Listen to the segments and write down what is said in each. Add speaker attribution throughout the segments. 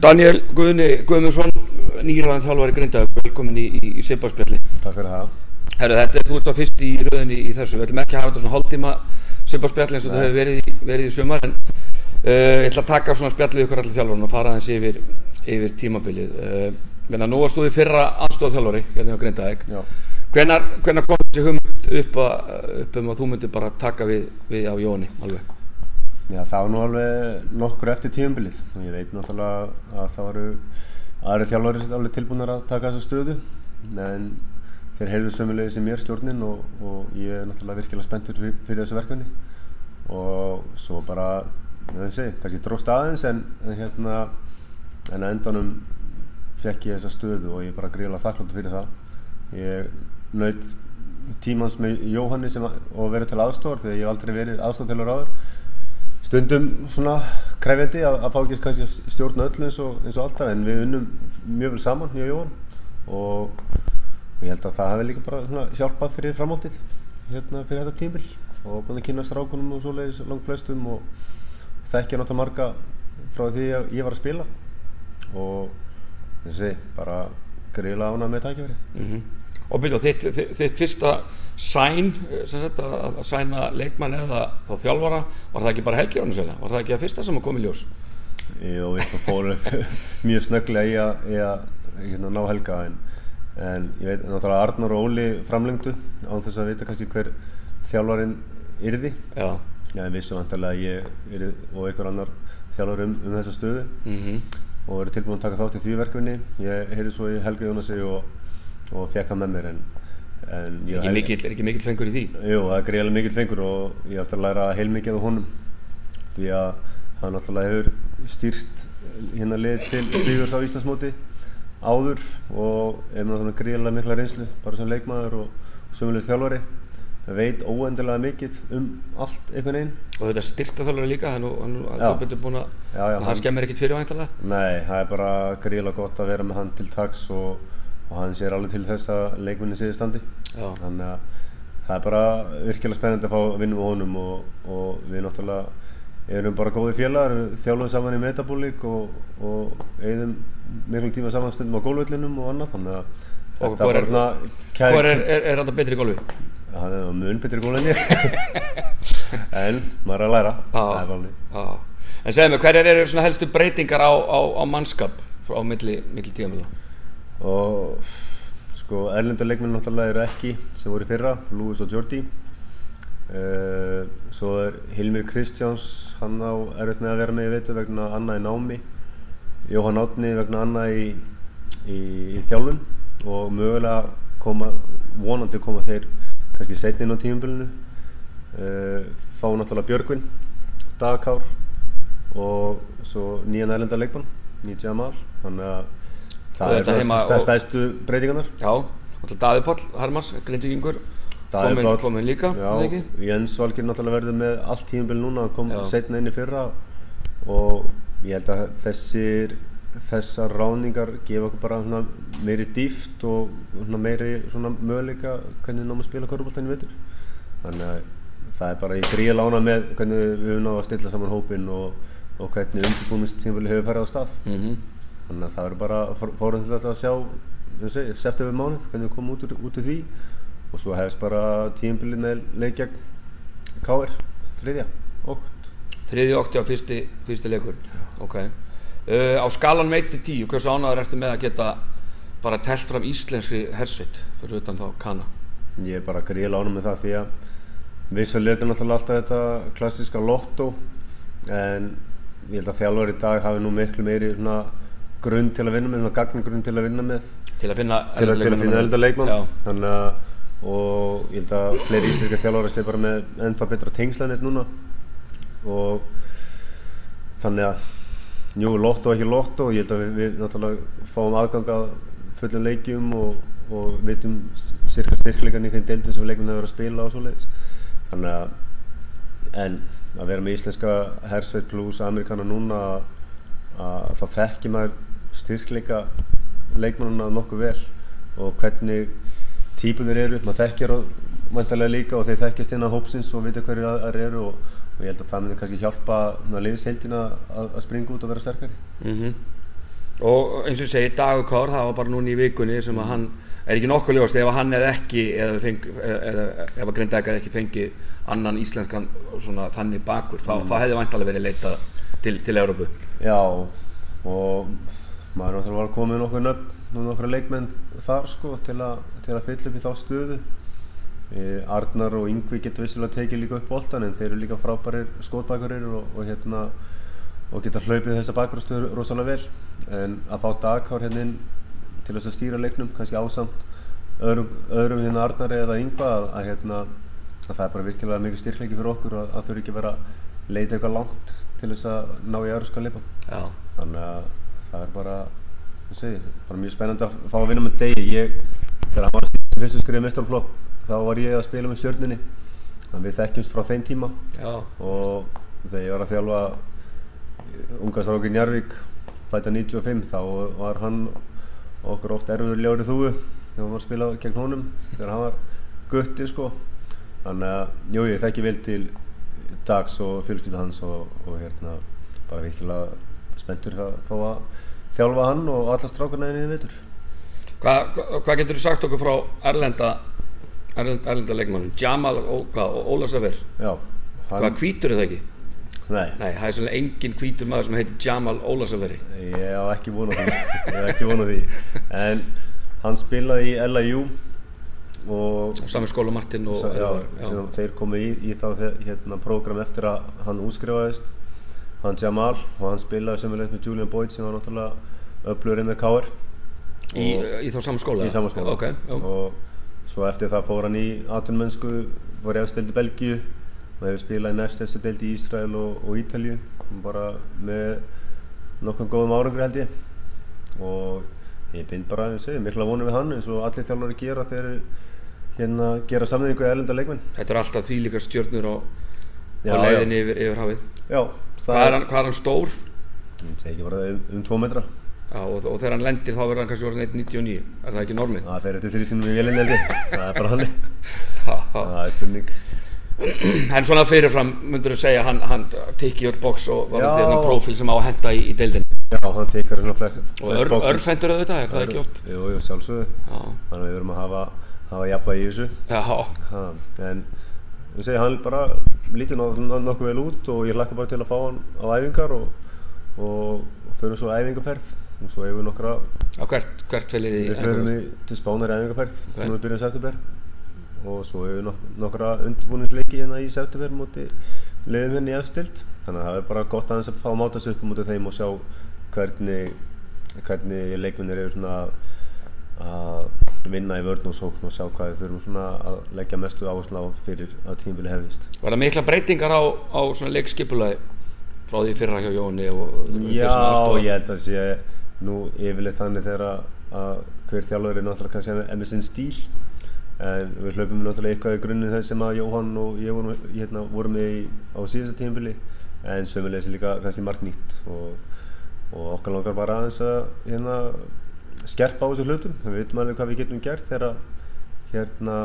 Speaker 1: Daniel Guðni Guðmundsson, nýraðan þjálfari Grindavík, velkomin í, í, í Sipparspjalli.
Speaker 2: Takk fyrir það.
Speaker 1: Herru, þetta er þú ert á fyrst í rauninni í þessu, við ætlum ekki að hafa þetta svona hálftíma Sipparspjalli eins og þetta hefur verið, verið í sumar, en uh, ég ætla að taka svona spjallið ykkur allir þjálfarinn og fara aðeins yfir, yfir tímabilið. Uh, Menna, nú varst þú í fyrra aðstofa þjálfari, hérna á. Hvenær, hvenær kom þessi hugmynd upp, að, upp um að þú myndir bara taka við, við á Jóni alveg?
Speaker 2: Já, það var nú alveg nokkur eftir tíumbilið og ég veit náttúrulega að það varu aðri þjálfari alveg tilbúinir að taka þessa stöðu. En þeir heyrðu sömulegið sem mér stjórnin og, og ég er náttúrulega virkilega spenntur fyrir, fyrir þessu verkefni. Og svo bara, ég veit segi, kannski dróst aðeins en, en hérna en að endanum fekk ég þessa stöðu og ég er bara gríðilega þakkláttur fyrir það. Ég naut tímans með Jóhanni sem að, og verið til aðstofar þegar ég hef aldrei verið aðstofþjálfur áður stundum svona krefjandi að, að fá ekki kannski stjórna öllu eins og, eins og alltaf en við unnum mjög vel saman ég og Jóhann og ég held að það hefði líka bara svona hjálpað fyrir framhaldið hérna fyrir þetta tímbil og búin að kynna strákunum og svoleiðis langt flestum og þekkja náttúrulega marga frá því að ég var að spila og þessi bara greiðlega ánað með tækifæri
Speaker 1: Mm Og byrju, þitt, þitt, þitt fyrsta sæn, eh, sagt, að, sæna leikmann eða þá þjálfara, var það ekki bara eða? Var það ekki að fyrsta sem að koma í ljós?
Speaker 2: Jú, ég fór mjög snögglega í að, í að hérna, ná helga en, en ég veit náttúrulega Arnar og Óli framlengdu án þess að vita kannski hver þjálfarinn yrði
Speaker 1: Já.
Speaker 2: Já, en vissum vantarlega að ég yrði og einhver annar þjálfar um, um þessa stöðu
Speaker 1: Mm
Speaker 2: og verið tilbúin að taka þátt í því verkefni ég heyrði svo í Helga Jónasi og, og fekk hann með mér en, en ég
Speaker 1: Ekki mikill, er ekki mikill fengur í því?
Speaker 2: Jú, það er greiðlega mikill fengur og ég ætti að læra heilmikið á honum því að hann náttúrulega hefur stýrt hérna lið til Sigurs á Íslandsmóti áður og er náttúrulega greiðlega mikla reynslu bara sem leikmaður og sömulegst þjálfari veit óendilega mikið um allt einhvern veginn
Speaker 1: Og þetta styrta þjálfari líka, hann hann
Speaker 2: Já. Já, já, hann-
Speaker 1: skemmir ekkit fyrir væntalega?
Speaker 2: Nei, það er bara greiðlega gott að vera með hann til taks og, og hann sér alveg til þess að leikminni séði standi.
Speaker 1: Já.
Speaker 2: þannig að það er bara virkilega spennandi að fá að vinna með honum og, og við náttúrulega erum bara góði félagar, þjálfum saman í metabólík og, og eigðum miklu tíma saman stundum á gólvöllinum og annað. Þannig að
Speaker 1: Og
Speaker 2: þetta er bara svona
Speaker 1: Hvor er, er, er þetta betri í golfi?
Speaker 2: hann er mun betri gól en ég. En maður er að læra. Það er.
Speaker 1: En segðu mig, hverjar eru helstu breytingar á, á, á mannskap frá milli, milli tíma
Speaker 2: og sko erlendur leikmenn náttúrulega eru ekki sem voru fyrra, Lewis og Jordi. Uh, svo er Hilmir Kristjáns hann á erfitt með að vera með í veitu vegna Anna í námi. Jóhann Átni vegna Anna í, í, í þjálfun. Og mögulega koma vonandi koma þeir kannski setni inn á tímabilinu. Uh, fá náttúrulega Björgvin Dagakár og svo nýjan erlenda leikmann Nýja Jamal. Þannig að það er það stæðstu breytingarnar.
Speaker 1: Já, og Davíð Páll Hermans, grindvíkingur
Speaker 2: Davíð
Speaker 1: komin, líka,
Speaker 2: já,
Speaker 1: er það?
Speaker 2: Jens Valgir náttúrulega verður með allt tímabil núna kom setna inn í fyrra og ég held að þessir þessar ráningar gefa okkur bara meiri dýft og meiri svona möguleika hvernig við náum að spila körubóltan í vetur þannig að það er bara í gríða lána með hvernig við höfum náðu að stilla saman hópinn og, og hvernig undirbúinistímabili hefur farið á stað.
Speaker 1: Mm
Speaker 2: þannig að það verður bara fórum til að sjá september mánuð hvernig við komum út úr, út úr því. Og svo hefst bara tímabilið með leik gegn KR þriðja, ótt
Speaker 1: Þriði okti á fyrsti, fyrsti leikur. Ok. Uh, Á skalan meiti tíu, hversu ánæður ertu með að geta bara telt fram íslenskri hersveit fyrir utan þá kana?
Speaker 2: Ég er bara gríða lána með það því að vissulega er náttúrulega alltaf þetta klassiska lotto en ég held að þjálfur í dag hafi nú miklu meiri svona grunn til að vinna með, svona gagnagrunn til að vinna með.
Speaker 1: Til að finna
Speaker 2: elda leikmann þannig að og ég held að fleiri íslenska þjálfari sé bara með ennþá betra tengslanir núna. Og þannig að jú, lotto ekki lotto. Ég held að við, við náttúrulega fáum aðgang að fullum leikjum og, og veitum cirka styrkleikan í þeim deildum sem leikmenn hefur verið að spila og svoleiðis. Þannig að en að vera með íslenska hersveit plus amerikana núna að, að þá þekki maður styrkleika leikmannuna nokkuð vel og hvernig típunir eru, maður þekkjar mæntalega líka og þeir þekkjast inn á hópsins og vita hverju aðrar eru og, og ég held að það myndi kannski hjálpa liðsheildina að, að springa út og vera sterkari.
Speaker 1: Mm og eins og ég segi Dagur Kár, það var bara núna í vikunni sem að hann er ekki nokkuð ljóst ef hann eða ekki eða, feng, eða ef að Grindæk eða ekki fengið annan íslenskan svona þannig bakur þá, þá hefði vantalega verið leitað til, til Európu
Speaker 2: Já, og maður náttúrulega var komið nokkuð nöfn og nokkra leikmenn þar sko til, a, til að fylla upp í þá stöðu. E, Arnar og Yngvi getur vissilega tekið líka upp boltan en þeir eru líka frábærir skótbækurir og, og hérna og geta hlaupið þessa bakgrústöður rosalega vel. En að fá dagkár hérna inn til þess að stýra leiknum kannski ásamt öðrum, öðrum hérna Arnari eða Yngva að, að hérna að það er bara virkilega mikið styrkleiki fyrir okkur að, að eru ekki vera að leita eitthvað langt til þess að ná í öðru skal lipa þannig að það er bara segi, bara mjög spennandi að fá að vinna með degi. Ég, þegar hann var að stýra fyrstu skrifið mestarflokk þá var ég að spila með stjörnunni. Þannig við þekkjumst frá þeim tíma.
Speaker 1: Já.
Speaker 2: og þegar ég var að þjálfa ungarstrákinn Jarvík fæta 95 þá var hann okkur oft erfiður ljóri þúu þegar hann var að spila gegn honum þegar hann var gutti sko. Þannig að jú ég þekki vel til dags og fjölskyldu hans og, og hérna bara virkilega spenntur að fá að þjálfa hann og alla strákarna inn í veitur
Speaker 1: Hvað hva getur þú sagt okkur frá Erlenda Erlenda, Erlenda leikmannum Jamal og, og Óla Safir Hvað hvítur er það ekki?
Speaker 2: Nei,
Speaker 1: Nei, það er svolítið engin hvítur maður sem heitir Jamal Óla Safiri
Speaker 2: ég á ekki vonað því. Ég hef ekki vonað því. En hann spilaði í LIU og
Speaker 1: Sami skóla Martin og
Speaker 2: Sa, já,
Speaker 1: já.
Speaker 2: þeir komu í, í þá hérna, prógram eftir að hann útskrifaðist hann Jamal og hann spilaði sömulegt með Julian Boyd sem var náttúrulega öflurinn með KR
Speaker 1: Í, í þá saman skóla?
Speaker 2: í saman skóla.
Speaker 1: Ok, já.
Speaker 2: og svo eftir það fór hann í atvinnmennsku var ég aðstildi Belgíu og hefur spilað í næst þessu deildi í Ísrael og, og Ítalju bara með nokkuð góðum árangur held ég. Og ég bind bara að segja mikla vonum við hann eins og allir þjálfari gera þegar hérna gera samningu í erlenda leikmenn.
Speaker 1: Þetta er alltaf því líka stjörnur á, á leiðinni yfir, yfir hafið.
Speaker 2: Já,
Speaker 1: Hvað er hann, hvað er hann stór?
Speaker 2: ég segi ekki bara um, um tvo metra.
Speaker 1: Já, og, og þegar hann lendir þá verður hann kannski orðin 1.99 Er það ekki normið?
Speaker 2: það fer eftir þrý sinum í vélinni held ég. Það er bara hann
Speaker 1: Ha, ha.
Speaker 2: það er spurning.
Speaker 1: En svona fyrirfram myndur þú segja hann, hann tikki í öll box og var þetta hérna prófíl sem á að henda í, í deildinni?
Speaker 2: Já, hann teikar svona flek,
Speaker 1: Og ör, örfendur auðvitað, er það ekki oft?
Speaker 2: jú, jú, sjálfsögðu.
Speaker 1: Já,
Speaker 2: þannig að við verum að hafa, hafa jafnvægi í þessu.
Speaker 1: Já,
Speaker 2: ha, en ég segi hann bara lítið nok nok nokkuð vel út og ég hlakka bara til að fá hann á æfingar og, og, og förum svo æfingarferð og svo hefur við nokkra
Speaker 1: á hvert, hvert felið í
Speaker 2: við förum við til Spánar æfingarferð
Speaker 1: Ok.
Speaker 2: nú við byrjum september. Og svo hefur við nok nokkra undirbúningsleiki hérna í september múti liðum í efstild. Þannig að það er bara gott aðeins að fá að máta sig upp mútið þeim og sjá hvernig hvernig leikminnir eru svona að vinna í vörn og sókn og sjá hvað við þurfum að leggja mestu áherslu á fyrir að tímabili hefist
Speaker 1: Var það mikla breytingar á, á svona leikskipulagi frá því fyrra hjá Jóni
Speaker 2: Já, ég held að sé nú yfirleitt þannig þegar að, hver þjálfur er náttúrulega kannski með sinn stíl. En við hlaupum náttúrulega eitthvað í grunninn þess sem að Jóhann og ég vorum, hérna, vorum í, á síðasta tímabili. En sömulegis líka kannski margt nýtt og, og okkar langar bara aðeins að hérna, skerpa á þessu hlutum. Við veitum alveg hvað við getum gert þegar hérna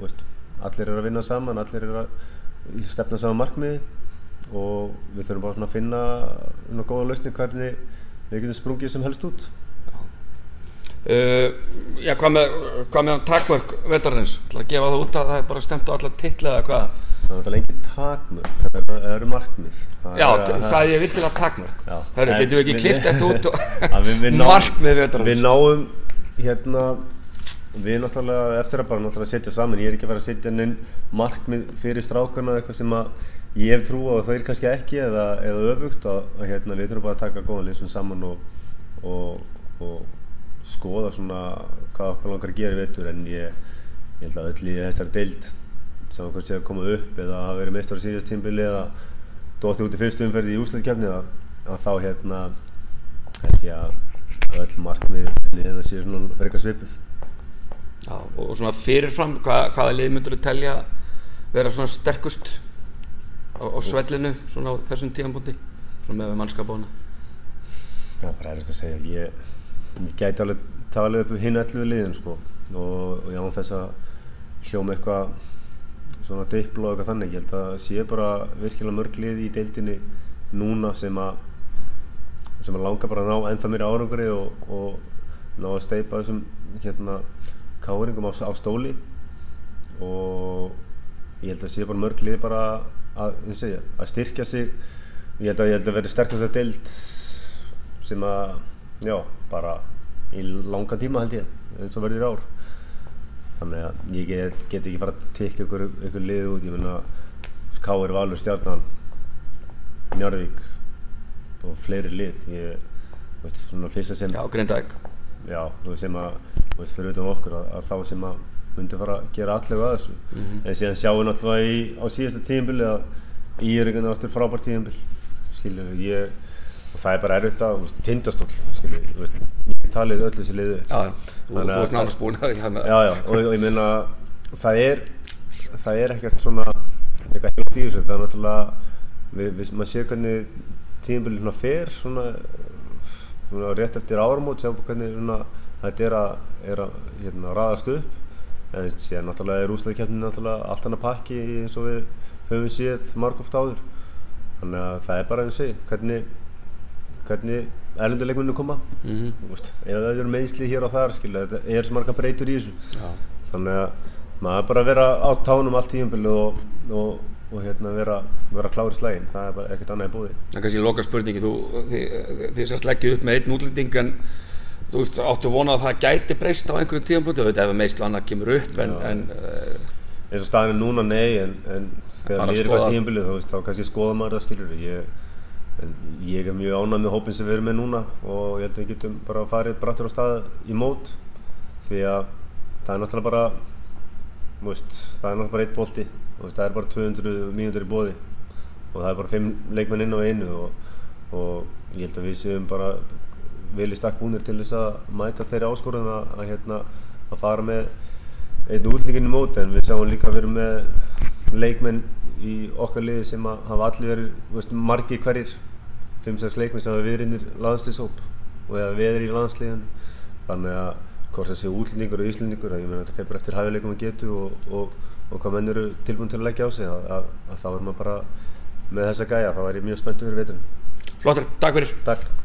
Speaker 2: veist, allir eru að vinna saman allir eru að stefna saman markmiði og við þurfum bara að finna góða lausni hvernig við getum sprungið sem helst út
Speaker 1: Uh, já, hvað með, hvað með takmörk vetarins? Það að gefa það út að það er bara stemt á alla titla eða hvað?
Speaker 2: það er náttúrulega engin takmörk það eru, það markmið það
Speaker 1: Já,
Speaker 2: er, að-
Speaker 1: sagði ég virkilega takmörk. Hörru, getum við ekki klift þetta út og
Speaker 2: að við, við
Speaker 1: markmið vetarins?
Speaker 2: við náum hérna við náttúrulega eftir að bara náttúrulega setja saman ég er ekki að vera að setja neinn markmið fyrir strákarna eitthvað sem að ég hef trú á og þeir kannski ekki eða, eða öfugt að, að hérna, við þurfum bara að taka góðan liðsum saman og, og, og skoða svona hvað okkur langar að gera í vetur en ég, ég held að öll í þessari deild sem okkur sé að koma upp eða hafa verið meistar á síðast tímbili eða dótti út í fyrstu umferði í úsleitkefni að, að þá hérna held ég að öll markmið liðina séu svona frekar svipuð
Speaker 1: Já, og svona fyrirfram, hvað, hvaða lið myndur þú telja vera svona sterkust á, á svellinu svona á þessum tíðanbúndi? Svona með mannskapána.
Speaker 2: það er bara erfitt að segja ég, ég gæti alveg talið upp hinn 11 liðin sko. Og, og ég án þess að hljóma eitthvað svona dippla og eitthvað þannig. Ég held að sé bara virkilega mörg lið í deildinni núna sem að sem að langa bara að ná ennþá mér árangri og, og ná að steipa þessum hérna káringum á, á stóli. Og ég held að sé bara mörg lið bara að, segja, að styrkja sig. Ég held að að vera sterkast að deilt sem að já, bara í langa tíma held ég eins og verður ár. Þannig að ég get, get ekki fara að tikka ykkur, ykkur lið út. Ég finna Káir Valur Stjarnan Njarvík og fleiri lið. Ég veist svona fyrsta sem
Speaker 1: Já, Grindavík.
Speaker 2: Já, sem að veist fyrir utan okkur að, að þá sem að myndi fara að gera allega að þessu. Mm -hmm. en síðan sjáum við náttúrulega í, á síðasta tíðanbili að Íringan er áttur frábært tíðanbili skilju, ég og það er bara erfitt að tindastól ég talið öllu þessi liðu
Speaker 1: Já, já, þú ert nánast búin að
Speaker 2: og, og ég meina það er það er ekkert svona eitthvað heilt í þessu, það er náttúrulega við, við, maður sé hvernig tíðanbili svona fer svona, svona rétt eftir áramót, sjá hvernig svona þetta er að, er að hérna, raðast upp. En síðan náttúrulega er náttúrulega allt hann að pakki eins og við höfum séð margóft áður. Þannig að það er bara eins og hvernig hvernig erlenduleikmennu koma. Mm -hmm. Ef það eru meðsli hér og þar skilja, þetta er svo marga breytur í þessu. Já. þannig að maður bara vera á tánum allt tíumbilu og, og, og hérna vera, vera klári slægin það er bara ekkert annað í búði
Speaker 1: Það er kannski loka spurningi þú, þið, þið sérst leggja upp með einn útlending en þú veist, áttu vonað að það gæti breyst á einhverjum tíum blúti, þú veit, ef meðslu annað kemur upp en, en uh,
Speaker 2: eins og staðinu núna nei, en, en þegar mér er eitthvað tíumbilið, þá, þá kannski skoða maður það, skilur ég, en ég er mjög ánæg með hópin sem við erum með núna og ég held að við getum bara farið brattur á stað í mót því að það er náttúrulega bara veist, það er náttúrulega bara eitt bólti og það er bara 200 mínútur í bóði og það er bara 5 leikmenn inn á einu og, og ég held að við séum bara vel í stakk búinir til þess að mæta þeirri áskorðan að, að, hérna, að fara með einn útlíkinu mót en við sáum líka að vera með leikmenn í okkar liði sem hafa allir verið margi hverjir 5-6 leikmenn sem hafa verið innir landslýshóp og eða veður í landsliðan þannig að hvort það séu útlendingur og íslendingur ég meina þetta feir bara eftir hæfileikum að getu og, og, og hvað menn eru tilbúin til að leggja á sig að, að, að þá er maður bara með þessa gæja þá er ég mjög spenntur fyrir veturinn.
Speaker 1: Flottur, takk fyrir.
Speaker 2: Takk